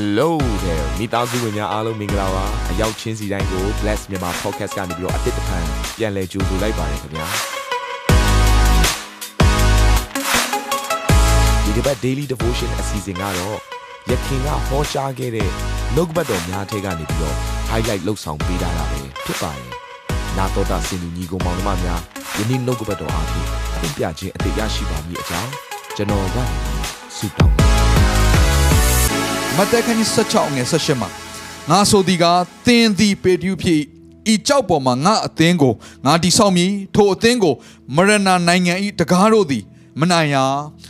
Hello there မိသားစုဝင်များအားလုံးမင်္ဂလာပါအရောက်ချင်းစီတိုင်းကို Bless မြန်မာ Podcast ကနေပြီးတော့အတစ်တဖန်ပြန်လည်ကြိုဆိုလိုက်ပါတယ်ခင်ဗျာဒီတစ်ပတ် Daily Devotion အစီအစဉ်ကတော့ယခင်ကဟောကြားခဲ့တဲ့နှုတ်ကပတ်တော်များထဲကနေပြီးတော့ highlight လောက်ဆောင်ပေးထားတာပဲဖြစ်ပါတယ်နာတော်တာစင်လူညီကောင်မောင်နှမများယနေ့နှုတ်ကပတ်တော်အားဖြင့်အပြခြင်းအသေးရရှိပါမည်အကြောင်းကျွန်တော်ကနေဆုတောင်း မသက်ခန်းကြီး16ငယ်18မှာငါဆိုသည်ကသင်သည်ပေတျုဖြစ်ဤကြောက်ပေါ်မှာငါအသင်းကိုငါတိဆောက်မည်ထိုအသင်းကိုမရဏနိုင်ငံဤတကားတို့သည်မနိုင်ရ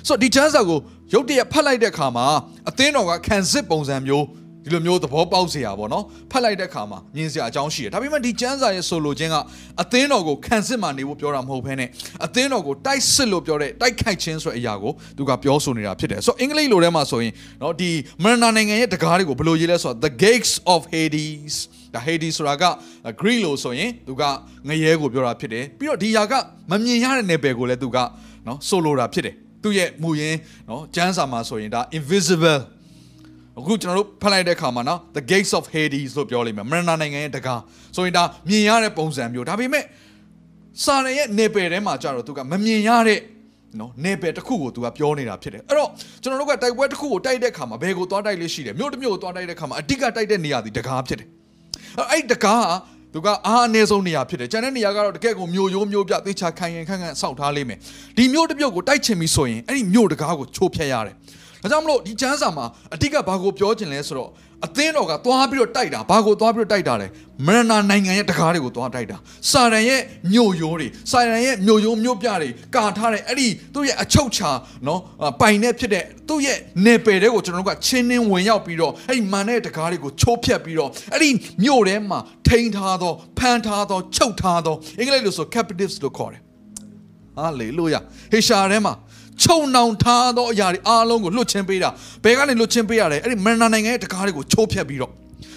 ဆိုတော့ဒီချမ်းစာကိုရုတ်တရက်ဖတ်လိုက်တဲ့အခါမှာအသင်းတော်ကခံစစ်ပုံစံမျိုး ဒီလိုမျိုးသဘောပေါက်စရာပေါ့နော်ဖတ်လိုက်တဲ့အခါမှာမြင်စရာအကြောင်းရှိတယ်ဒါပေမဲ့ဒီကျမ်းစာရဲ့ဆိုလိုခြင်းကအသင်းတော်ကိုခံစစ်မှနေဖို့ပြောတာမဟုတ်ဘဲနဲ့အသင်းတော်ကိုတိုက်စစ်လို့ပြောတဲ့တိုက်ခိုက်ခြင်းဆိုတဲ့အရာကိုသူကပြောဆိုနေတာဖြစ်တယ်ဆိုတော့အင်္ဂလိပ်လိုထဲမှာဆိုရင်နော်ဒီမရနာနိုင်ငံရဲ့တကားတွေကိုဘယ်လိုရေးလဲဆိုတော့ the gates of hades ဒါ hades ဆိုတာက greek လို့ဆိုရင်သူကငရဲကိုပြောတာဖြစ်တယ်ပြီးတော့ဒီຢာကမမြင်ရတဲ့နယ်ပယ်ကိုလည်းသူကနော်ဆိုလိုတာဖြစ်တယ်သူ့ရဲ့မူရင်းနော်ကျမ်းစာမှာဆိုရင်ဒါ invisible အခုကျွန်တော်တို့ဖတ်လိုက်တဲ့အခါမှာနော် the gates of hades လို့ပြောလိမ့်မယ်မရဏနိုင်ငံရဲ့တကားဆိုရင်ဒါမြင်ရတဲ့ပုံစံမျိုးဒါပေမဲ့စာရရဲ့နေပယ်ထဲမှာကြတော့သူကမမြင်ရတဲ့နော်နေပယ်တစ်ခုကိုသူကပြောနေတာဖြစ်တယ်အဲ့တော့ကျွန်တော်တို့ကတိုက်ပွဲတစ်ခုကိုတိုက်တဲ့အခါမှာဘယ်ကိုသွားတိုက်လေးရှိတယ်မြို့တစ်မြို့ကိုသွားတိုက်တဲ့အခါမှာအဓိကတိုက်တဲ့နေရာဒီတကားဖြစ်တယ်အဲ့ဒီတကားဟာသူကအားအနည်းဆုံးနေရာဖြစ်တယ်။ကျန်တဲ့နေရာကတော့တကယ်ကိုမြို့ရိုးမြို့ပြသေချာခိုင်ရင်ခန့်ခန့်စောက်ထားလိမ့်မယ်။ဒီမြို့တစ်မြို့ကိုတိုက်ချင်ပြီဆိုရင်အဲ့ဒီမြို့တကားကိုချိုးဖျက်ရတယ်။ ဒါကြောင့်မလို့ဒီကျမ်းစာမှာအတိတ်ကဘာကိုပြောခြင်းလဲဆိုတော့အသင်းတော်ကသွားပြီးတော့တိုက်တာဘာကိုသွားပြီးတော့တိုက်တာလဲမရဏနိုင်ငံရဲ့တကားတွေကိုသွားတိုက်တာစာရန်ရဲ့မြို့ရိုးတွေစာရန်ရဲ့မြို့ရိုးမြို့ပြတွေကာထားတဲ့အဲ့ဒီသူ့ရဲ့အချုပ်ချာနော်ပိုင်နဲ့ဖြစ်တဲ့သူ့ရဲ့နေပယ်တွေကိုကျွန်တော်တို့ကချင်းနှင်းဝင်ရောက်ပြီးတော့အဲ့ဒီမန်တဲ့တကားတွေကိုချိုးဖျက်ပြီးတော့အဲ့ဒီမြို့ထဲမှာထိန်းထားသောဖမ်းထားသောချုပ်ထားသောအင်္ဂလိပ်လိုဆို captives လို့ခေါ်တယ်ဟာလေလုယာဟေရှာထဲမှာ ခြုံနှောင်ထားသောအရာတွေအားလုံးကိုလွတ်ချင်းပေးတာဘယ်ကနေလွတ်ချင်းပေးရလဲအဲ့ဒီမရဏနိုင်ငံရဲ့တကားတွေကိုချိုးဖျက်ပြီးတော့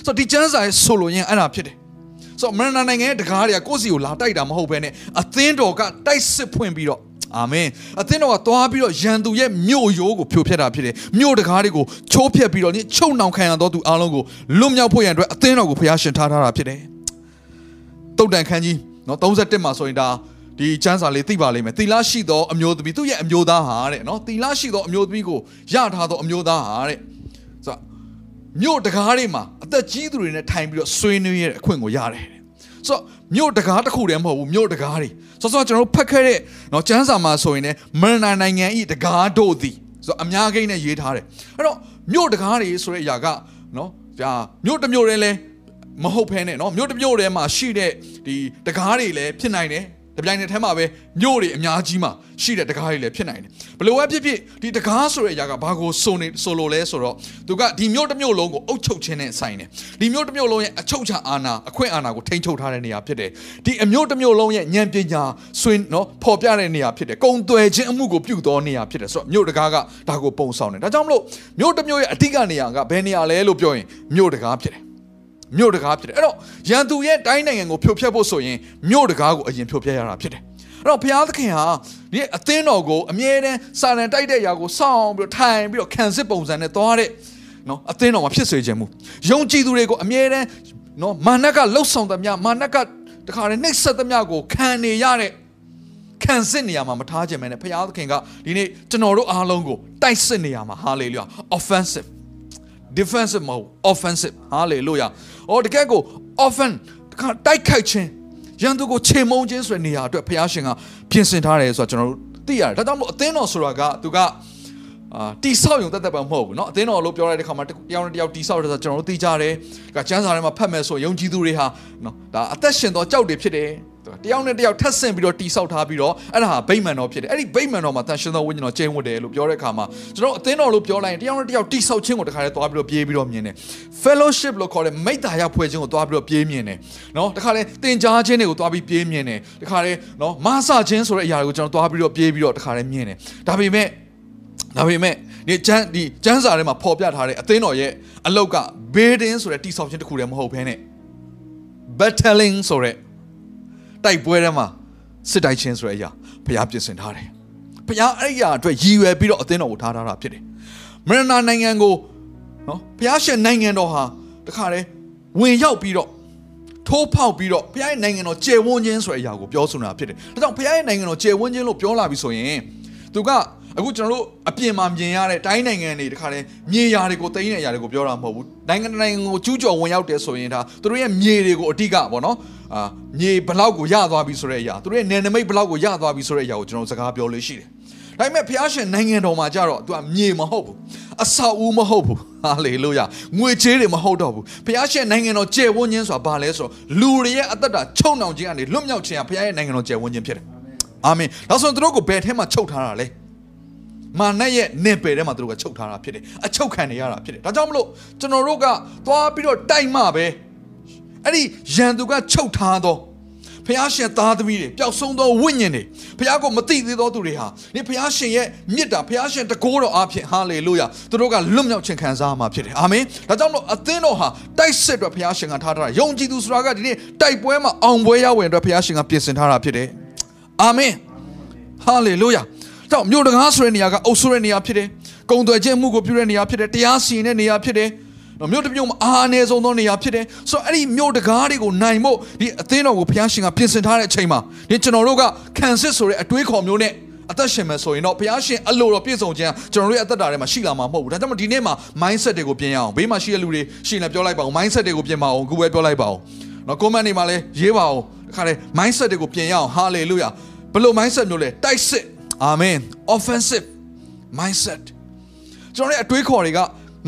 ဆိုတော့ဒီကျမ်းစာရဲ့ဆိုလိုရင်အဲ့ဒါဖြစ်တယ်ဆိုတော့မရဏနိုင်ငံရဲ့တကားတွေကကိုယ့်စီကိုလာတိုက်တာမဟုတ်ဘဲနဲ့အသင်းတော်ကတိုက်စစ်ဖွင့်ပြီးတော့အာမင်အသင်းတော်ကသွားပြီးတော့ရန်သူရဲ့မြို့ရိုးကိုဖြိုဖျက်တာဖြစ်တယ်မြို့တကားတွေကိုချိုးဖျက်ပြီးတော့ချုပ်နှောင်ခံရသောသူအားလုံးကိုလွတ်မြောက်ဖို့ရန်အတွက်အသင်းတော်ကိုဖျားရှင်ထားထားတာဖြစ်တယ်တုတ်တန်ခန်းကြီးနော်31မှာဆိုရင်ဒါ ဒီကျမ်းစာလေးသိပါလိမ့်မယ်သီလရှိသောအမျိုးသမီးသူ့ရဲ့အမျိုးသားဟာတဲ့နော်သီလရှိသောအမျိုးသမီးကိုရထားသောအမျိုးသားဟာတဲ့ဆိုမြို့တကားတွေမှာအသက်ကြီးသူတွေနဲ့ထိုင်ပြီးတော့ဆွေးနွေးရတဲ့အခွင့်ကိုရတယ်တဲ့ဆိုတော့မြို့တကားတစ်ခုတည်းမဟုတ်ဘူးမြို့တကားတွေဆိုတော့ကျွန်တော်တို့ဖတ်ခဲ့တဲ့နော်ကျမ်းစာမှာဆိုရင်လည်းမရနာနိုင်ငံဤတကားတို့သည်ဆိုတော့အများကြီးနဲ့ရေးထားတယ်အဲ့တော့မြို့တကားတွေဆိုတဲ့အရာကနော်ဒါမြို့တစ်မြို့တည်းလဲမဟုတ်ဖဲနဲ့နော်မြို့တစ်မြို့တည်းမှာရှိတဲ့ဒီတကားတွေလည်းဖြစ်နိုင်တယ် တပြိုင်နက်တည်းမှာပဲမြို့တွေအများကြီးမှာရှိတဲ့တကားတွေလည်းဖြစ်နိုင်တယ်ဘလို့ပဲဖြစ်ဖြစ်ဒီတကားဆိုတဲ့အရာကဘာကိုစုံနေဆိုလိုလဲဆိုတော့သူကဒီမြို့တစ်မြို့လုံးကိုအုပ်ချုပ်ခြင်းနဲ့ဆိုင်တယ်ဒီမြို့တစ်မြို့လုံးရဲ့အချုပ်ချာအာဏာအခွင့်အာဏာကိုထိန်းချုပ်ထားတဲ့နေရာဖြစ်တယ်ဒီအမြို့တစ်မြို့လုံးရဲ့ဉာဏ်ပညာဆွေးနော်ပေါ်ပြတဲ့နေရာဖြစ်တယ်ကုံသွယ်ခြင်းအမှုကိုပြုသောနေရာဖြစ်တယ်ဆိုတော့မြို့တကားကဒါကိုပုံဆောင်တယ်ဒါကြောင့်မလို့မြို့တစ်မြို့ရဲ့အဓိကနေရာကဘယ်နေရာလဲလို့ပြောရင်မြို့တကားဖြစ်တယ် မြို့တကားဖြစ်တယ်အဲ့တော့ရန်သူရဲ့တိုင်းနိုင်ငံကိုဖြိုဖျက်ဖို့ဆိုရင်မြို့တကားကိုအရင်ဖြိုဖျက်ရတာဖြစ်တယ်အဲ့တော့ဘုရားသခင်ဟာဒီအသင်းတော်ကိုအမြဲတမ်းစာရန်တိုက်တဲ့ຢာကိုစောင့်ပြီးတော့ထိုင်ပြီးတော့ခံစစ်ပုံစံနဲ့သွားတဲ့နော်အသင်းတော်မှာဖြစ်စေခြင်းမူယုံကြည်သူတွေကိုအမြဲတမ်းနော်မာနကလှုပ်ဆောင်သမျှမာနကတခါတည်းနှိပ်စက်သမျှကိုခံနေရတဲ့ခံစစ်နေရမှာမထားခြင်းပဲနဲ့ဘုရားသခင်ကဒီနေ့ကျွန်တော်တို့အားလုံးကိုတိုက်စစ်နေရမှာဟာလေလုယာ offensive defensive မဟုတ် offensive hallelujah အော်တကယ်ကို offense တခါတိုက်ခိုက်ခြင်းရန်သူကိုခြေမုံခြင်းဆိုတဲ့နေရာအတွက်ဘုရားရှင်ကပြင်ဆင်ထားတယ်ဆိုတော့ကျွန်တော်တို့သိရတယ်ဒါကြောင့်မို့အသင်းတော်ဆိုတာကသူကအာတိဆောက်ရုံတက်တက်ပဲမဟုတ်ဘူးเนาะအသင်းတော်လို့ပြောရတဲ့ခါမှာတယောက်နဲ့တယောက်တိဆောက်တယ်ဆိုတော့ကျွန်တော်တို့သိကြတယ်ကကျမ်းစာထဲမှာဖတ်မယ်ဆိုယုံကြည်သူတွေဟာเนาะဒါအသက်ရှင်သောကြောက်တွေဖြစ်တယ် တယောက်နဲ့တယောက်ထပ်ဆင့်ပြီးတော့တိဆောက်ထားပြီးတော့အဲ့ဒါဟာဗိမ္မာန်တော်ဖြစ်တယ်အဲ့ဒီဗိမ္မာန်တော်မှာတန်ရှင်သောဝိညာဉ်တော်ကျင်းဝတ်တယ်လို့ပြောတဲ့အခါမှာကျွန်တော်အသင်းတော်လို့ပြောလိုက်ရင်တယောက်နဲ့တယောက်တိဆောက်ခြင်းကိုတခါတည်းသွားပြီးတော့ပြေးပြီးတော့မြင်တယ် fellowship လို့ခေါ်တဲ့မိတ္တာရဖွဲ့ခြင်းကိုသွားပြီးတော့ပြေးမြင်တယ်နော်တခါတည်းတင်ကြားခြင်းတွေကိုသွားပြီးပြေးမြင်တယ်တခါတည်းနော်မဆခြင်းဆိုတဲ့အရာတွေကိုကျွန်တော်သွားပြီးတော့ပြေးပြီးတော့တခါတည်းမြင်တယ်ဒါပေမဲ့ဒါပေမဲ့ဒီကျန်းဒီကျန်းစာထဲမှာပေါ်ပြထားတဲ့အသင်းတော်ရဲ့အလောက်က building ဆိုတဲ့တိဆောက်ခြင်းတစ်ခုတည်းမဟုတ်ဘဲနဲ့ battling ဆိုတဲ့ တိုက်ပွဲထဲမှာစစ်တိုက်ခြင်းဆိုတဲ့အရာဘုရားပြင်ဆင်ထားတယ်ဘုရားအဲ့ဒီအရာအတွက်ရည်ရွယ်ပြီးတော့အသင်းတော်ကိုထားထားတာဖြစ်တယ်မရဏနိုင်ငံကိုနော်ဘုရားရှင်နိုင်ငံတော်ဟာတခါတည်းဝင်ရောက်ပြီးတော့ထိုးဖောက်ပြီးတော့ဘုရားရဲ့နိုင်ငံတော်ကျေဝန်းခြင်းဆိုတဲ့အရာကိုပြောဆိုတာဖြစ်တယ်။ဒါကြောင့်ဘုရားရဲ့နိုင်ငံတော်ကျေဝန်းခြင်းလို့ပြောလာပြီဆိုရင်သူက အခုကျွန်တော်တို့အပြင်မှာမြင်ရတဲ့တိုင်းနိုင်ငံတွေတခါတည်းမြေယာတွေကိုတိမ့်တဲ့အရာတွေကိုပြောတာမဟုတ်ဘူး။နိုင်ငံတစ်နိုင်ငံကိုကျူးကျော်ဝင်ရောက်တယ်ဆိုရင်ဒါသူတို့ရဲ့မြေတွေကိုအတိကပေါ့နော်။အာမြေဘလောက်ကိုရသွားပြီဆိုတဲ့အရာသူတို့ရဲ့နယ်နိမိတ်ဘလောက်ကိုရသွားပြီဆိုတဲ့အရာကိုကျွန်တော်စကားပြောလို့ရှိတယ်။ဒါပေမဲ့ဘုရားရှင်နိုင်ငံတော်မှာကြတော့သူကမြေမဟုတ်ဘူးအဆောက်အဦမဟုတ်ဘူးဟာလေလုယာငွေချေးတွေမဟုတ်တော့ဘူးဘုရားရှင်နိုင်ငံတော်ကျယ်ဝန်းခြင်းဆိုတာဘာလဲဆိုတော့လူတွေရဲ့အသက်တာချုံနှောင်ခြင်းကနေလွတ်မြောက်ခြင်းကဘုရားရဲ့နိုင်ငံတော်ကျယ်ဝန်းခြင်းဖြစ်တယ်အာမင်ဒါဆိုရင်သူတို့ကိုဘယ်ထဲမှာချုပ်ထားတာလဲ မာနရဲ့နေပယ်ထဲမှာသူတို့ကချုပ်ထားတာဖြစ်တယ်အချုပ်ခံနေရတာဖြစ်တယ်ဒါကြောင့်မလို့ကျွန်တော်တို့ကသွားပြီးတော့တိုက်မှပဲအဲ့ဒီရန်သူကချုပ်ထားတော့ဖះရှင်သားသမီးတွေပျောက်ဆုံးသောဝိညာဉ်တွေဖះကိုမသိသေးသောသူတွေဟာဒီဖះရှင်ရဲ့မြစ်တာဖះရှင်တကိုးတော်အဖြစ်ဟာလေလုယာသူတို့ကလွတ်မြောက်ခြင်းခံစားမှာဖြစ်တယ်အာမင်ဒါကြောင့်မို့အသင်းတော်ဟာတိုက်စစ်အတွက်ဖះရှင်ကထားထားတာယုံကြည်သူဆိုတာကဒီနေ့တိုက်ပွဲမှာအောင်ပွဲရဝင်အတွက်ဖះရှင်ကပြင်ဆင်ထားတာဖြစ်တယ်အာမင်ဟာလေလုယာ တော့မြို့တကားဆိုတဲ့နေရာကအုပ်ဆိုးတဲ့နေရာဖြစ်တယ်။ကုံသွယ်ခြင်းမှုကိုပြုတဲ့နေရာဖြစ်တယ်။တရားစီရင်တဲ့နေရာဖြစ်တယ်။တော့မြို့တစ်မြို့မှာအားအနည်းဆုံးသောနေရာဖြစ်တယ်။ဆိုတော့အဲ့ဒီမြို့တကားတွေကိုနိုင်ဖို့ဒီအသင်းတော်ကိုဘုရားရှင်ကပြင်ဆင်ထားတဲ့အချိန်မှာဒီကျွန်တော်တို့ကခံစစ်ဆိုတဲ့အတွေးခေါ်မျိုးနဲ့အသက်ရှင်မယ်ဆိုရင်တော့ဘုရားရှင်အလိုတော်ပြည့်စုံခြင်းကျွန်တော်တို့ရဲ့အသက်တာထဲမှာရှိလာမှာမဟုတ်ဘူး။ဒါကြောင့်မို့ဒီနေ့မှာ mindset တွေကိုပြင်ရအောင်။ဘေးမှာရှိတဲ့လူတွေရှိနေပြောလိုက်ပါဦး mindset တွေကိုပြင်ပါအောင်။ခုပဲပြောလိုက်ပါဦး။နော် comment တွေမှာလည်းရေးပါအောင်။ခါလေ mindset တွေကိုပြင်ရအောင်။ hallelujah ။ဘယ်လို mindset မျိုးလဲတိုက်စစ် အာမင် offensive mindset ကျွန်တော်ရဲ့အတွေးခေါ်တွေက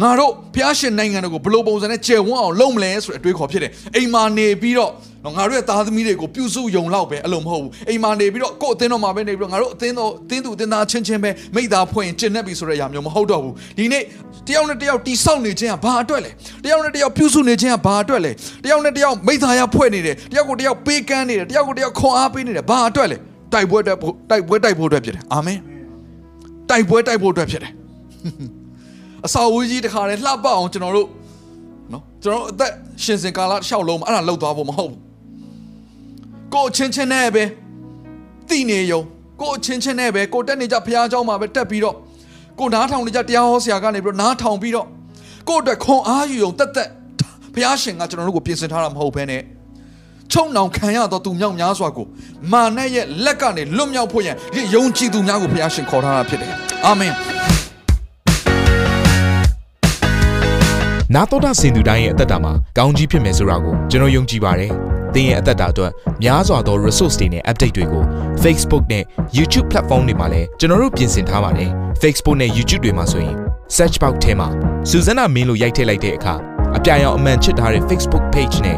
ငါတို့ဖျားရှင်နိုင်ငံတော်ကိုဘယ်လိုပုံစံနဲ့ကျယ်ဝန်းအောင်လုပ်မလဲဆိုတဲ့အတွေးခေါ်ဖြစ်တယ်အိမ်မာနေပြီးတော့ငါတို့ရဲ့သားသမီးတွေကိုပြုစုယုံလောက်ပဲအလုံးမဟုတ်ဘူးအိမ်မာနေပြီးတော့ကိုယ့်အသင်းတော်မှာပဲနေပြီးတော့ငါတို့အသင်းတော်အသင်းသူအသင်းသားချင်းချင်းပဲမိသားဖွင့်ကျင့်နေပြီဆိုတဲ့အရာမျိုးမဟုတ်တော့ဘူးဒီနေ့တယောက်နဲ့တယောက်တိဆောက်နေခြင်းကဘာအတွက်လဲတယောက်နဲ့တယောက်ပြုစုနေခြင်းကဘာအတွက်လဲတယောက်နဲ့တယောက်မိသားရဖွဲ့နေတယ်တယောက်ကိုတယောက်ပေးကမ်းနေတယ်တယောက်ကိုတယောက်ခွန်အားပေးနေတယ်ဘာအတွက်လဲ တိုက်ပွဲတိုက်တိုက်ပွဲတိုက်ဖို့အတွက်ဖြစ်တယ်အာမင်တိုက်ပွဲတိုက်ဖို့အတွက်ဖြစ်တယ်အစာဝေးကြီးတခါတည်းလှပအောင်ကျွန်တော်တို့နော်ကျွန်တော်အသက်ရှင်စင်ကာလရှောက်လုံးမှာအဲ့ဒါလောက်သွားဖို့မဟုတ်ဘူးကိုအချင်းချင်းနဲ့ပဲတိနေယုံကိုအချင်းချင်းနဲ့ပဲကိုတက်နေကြဖះเจ้าမှာပဲတက်ပြီးတော့ကိုနားထောင်နေကြတရားဟောဆရာကနေပြီးတော့နားထောင်ပြီးတော့ကိုအတွက်ခွန်အားယူုံတက်တက်ဖះရှင်ကကျွန်တော်တို့ကိုပြင်ဆင်ထားတာမဟုတ်ဘဲနဲ့ ချုံနှောင်ခံရတော့သူမြောက်များစွာကိုမာနရဲ့လက်ကနေလွတ်မြောက်ဖို့ရန်ဒီယုံကြည်သူများကိုဘုရားရှင်ခေါ်ထားတာဖြစ်တယ်အာမင်နာတော်တာစင်သူတိုင်းရဲ့အသက်တာမှာကောင်းကြီးဖြစ်မယ်ဆိုတာကိုကျွန်တော်ယုံကြည်ပါတယ်။သင်ရဲ့အသက်တာအတွက်များစွာသော resource တွေနဲ့ update တွေကို Facebook နဲ့ YouTube platform တွေမှာလည်းကျွန်တော်တို့ပြင်ဆင်ထားပါတယ်။ Facebook နဲ့ YouTube တွေမှာဆိုရင် search box ထဲမှာစုစွမ်းနာမင်းလို့ရိုက်ထည့်လိုက်တဲ့အခါအပြရန်အမှန်ချစ်ထားတဲ့ Facebook page နဲ့